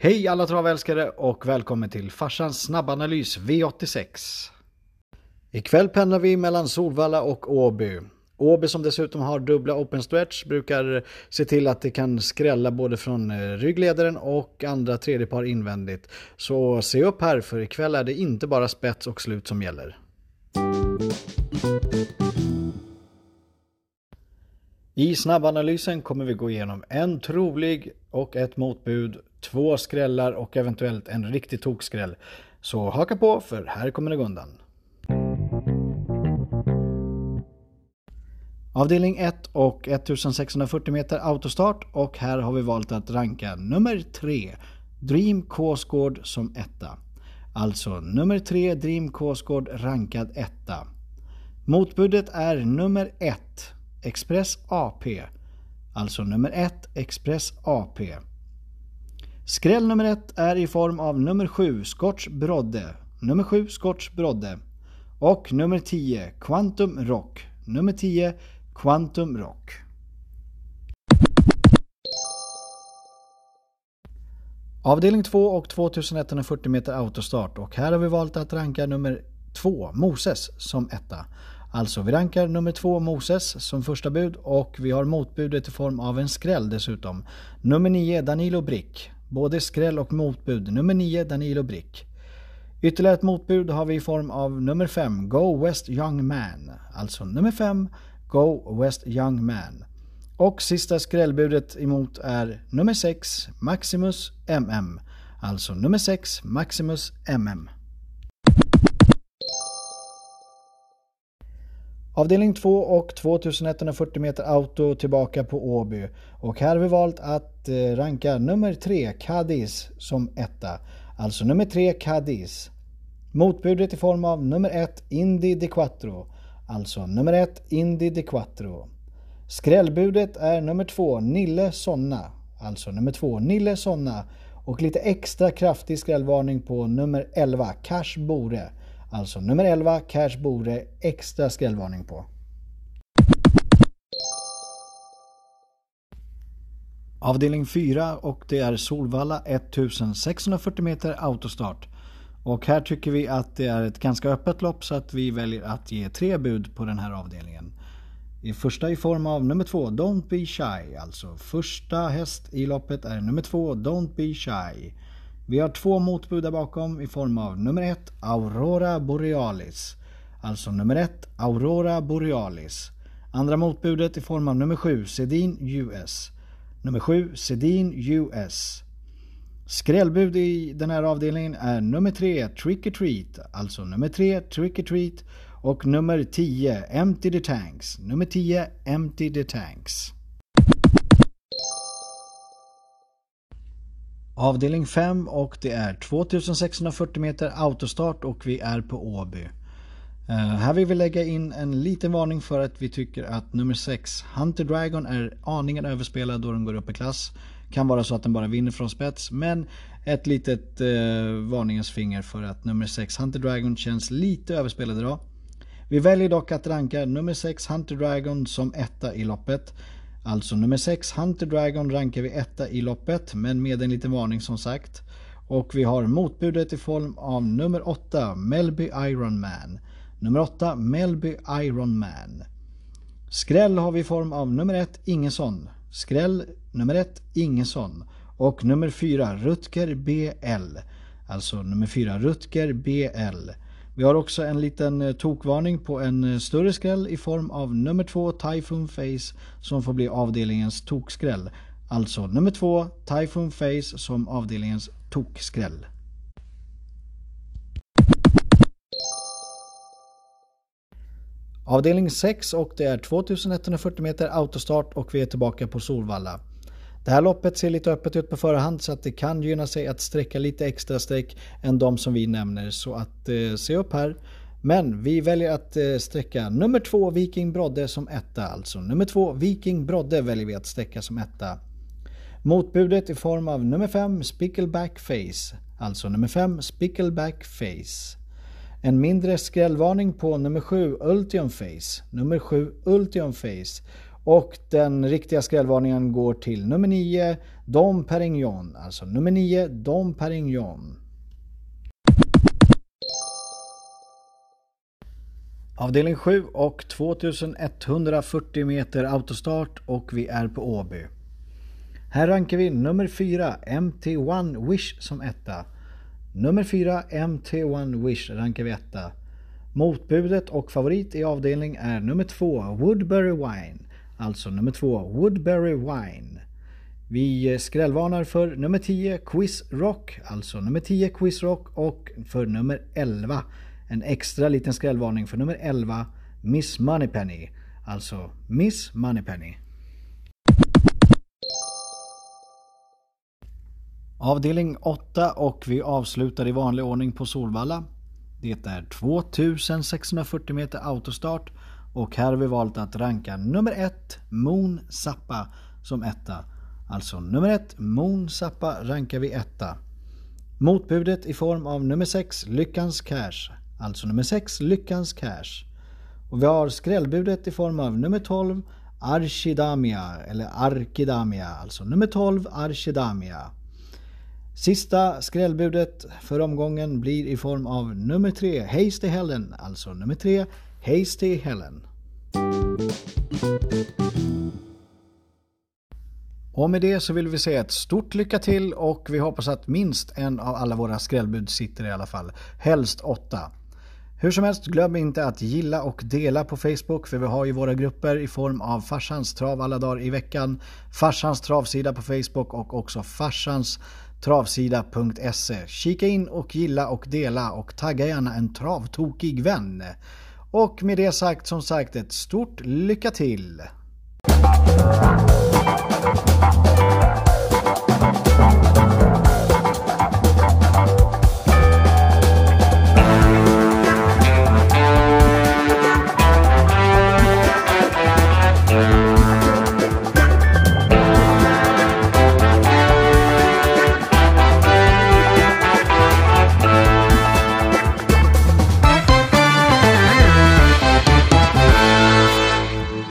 Hej alla travälskare och välkommen till farsans snabbanalys V86. Ikväll pendlar vi mellan Solvalla och Åby. Åby som dessutom har dubbla open stretch brukar se till att det kan skrälla både från eh, ryggledaren och andra tredjepar invändigt. Så se upp här för ikväll är det inte bara spets och slut som gäller. I snabbanalysen kommer vi gå igenom en trolig och ett motbud, två skrällar och eventuellt en riktig tokskräll. Så haka på för här kommer det gå undan. Avdelning 1 och 1640 meter autostart och här har vi valt att ranka nummer 3 Dream Kåsgård som etta. Alltså nummer 3 Dream Kåsgård rankad etta. Motbudet är nummer 1 Express AP. Alltså nummer 1 Express AP. Skräll nummer ett är i form av nummer 7 Scotch Brodde. Nummer 7 Scotch Brodde. Och nummer 10 Quantum Rock. Nummer 10 Quantum Rock. Avdelning 2 och 2140 meter autostart och här har vi valt att ranka nummer 2 Moses som etta. Alltså vi rankar nummer 2 Moses som första bud och vi har motbudet i form av en skräll dessutom. Nummer 9 Danilo Brick. Både skräll och motbud. Nummer 9 Danilo Brick. Ytterligare ett motbud har vi i form av nummer 5 Go West Young Man. Alltså nummer 5 Go West Young Man. Och sista skrällbudet emot är nummer 6 Maximus MM. Alltså nummer 6 Maximus MM. Avdelning 2 och 2140 meter auto tillbaka på Åby. Och här har vi valt att eh, ranka nummer 3 Cadiz som etta. Alltså nummer 3 Cadiz. Motbudet i form av nummer 1 Indy de Quattro. Alltså nummer 1 Indy de Quattro. Skrällbudet är nummer 2 Nille Sonna. Alltså nummer 2 Nille Sonna. Och lite extra kraftig skrällvarning på nummer 11 Cash Bore. Alltså nummer 11 Cash Bore extra skrällvarning på. Avdelning 4 och det är Solvalla 1640 meter autostart. Och här tycker vi att det är ett ganska öppet lopp så att vi väljer att ge tre bud på den här avdelningen. I första i form av nummer två Don't Be Shy. Alltså första häst i loppet är nummer två Don't Be Shy. Vi har två motbud där bakom i form av nummer ett Aurora Borealis. Alltså nummer ett Aurora Borealis. Andra motbudet i form av nummer sju Sedin US. Nummer 7 Sedin US. Skrällbud i den här avdelningen är nummer 3 Trick or Treat, alltså nummer 3 Trick or Treat och nummer 10 Empty the Tanks. Nummer 10 Empty the Tanks. Avdelning 5 och det är 2640 meter autostart och vi är på Åby. Uh, här vill vi lägga in en liten varning för att vi tycker att nummer 6 Hunter Dragon är aningen överspelad då den går upp i klass. Kan vara så att den bara vinner från spets men ett litet eh, varningens finger för att nummer 6 Hunter Dragon känns lite överspelad idag. Vi väljer dock att ranka nummer 6 Hunter Dragon som etta i loppet. Alltså nummer 6 Hunter Dragon rankar vi etta i loppet men med en liten varning som sagt. Och vi har motbudet i form av nummer 8 Melby Iron Man. Nummer 8 Melby Iron Man. Skräll har vi i form av nummer 1 Ingesson. Skräll nummer 1 Ingesson. Och nummer 4 Rutger BL. Alltså nummer 4 Rutger BL. Vi har också en liten eh, tokvarning på en eh, större skräll i form av nummer 2 Typhoon Face som får bli avdelningens tokskräll. Alltså nummer 2 Typhoon Face som avdelningens tokskräll. Avdelning 6 och det är 2140 meter autostart och vi är tillbaka på Solvalla. Det här loppet ser lite öppet ut på förhand så att det kan gynna sig att sträcka lite extra streck än de som vi nämner. Så att eh, se upp här. Men vi väljer att eh, sträcka nummer 2 Viking Brodde som etta. Alltså nummer 2 Viking Brodde väljer vi att sträcka som etta. Motbudet i form av nummer 5 Spickleback Face. Alltså nummer 5 Spickleback Face. En mindre skrällvarning på nummer 7 Ultium Face. Nummer 7 Ultium Face. Och den riktiga skrällvarningen går till nummer 9, Dom Perignon. Alltså nummer 9, Dom Perignon. Avdelning 7 och 2140 meter autostart och vi är på Åby. Här rankar vi nummer 4 MT1 Wish som etta. Nummer 4 MT1 Wish rankar vi etta. Motbudet och favorit i avdelning är nummer 2 Woodbury Wine. Alltså nummer 2 Woodbury Wine. Vi skrällvarnar för nummer 10 Quiz Rock. Alltså nummer 10 Quiz Rock och för nummer 11 en extra liten skrällvarning för nummer 11 Miss Moneypenny. Alltså Miss Moneypenny. Avdelning 8 och vi avslutar i vanlig ordning på Solvalla. Det är 2640 meter autostart och här har vi valt att ranka nummer 1 Moon Zappa som etta. Alltså nummer 1 Moon Zappa rankar vi etta. Motbudet i form av nummer 6 Lyckans Cash. Alltså nummer 6 Lyckans Cash. Och vi har skrällbudet i form av nummer 12 Archidamia eller Arkidamia. Alltså nummer 12 Archidamia. Sista skrällbudet för omgången blir i form av nummer tre, Hasty Helen. Alltså nummer tre, Hasty Helen. Och med det så vill vi säga ett stort lycka till och vi hoppas att minst en av alla våra skrällbud sitter i alla fall. Helst åtta. Hur som helst, glöm inte att gilla och dela på Facebook för vi har ju våra grupper i form av Farsans trav alla dagar i veckan, Farsans travsida på Facebook och också Farsans travsida.se. Kika in och gilla och dela och tagga gärna en travtokig vän. Och med det sagt som sagt ett stort lycka till!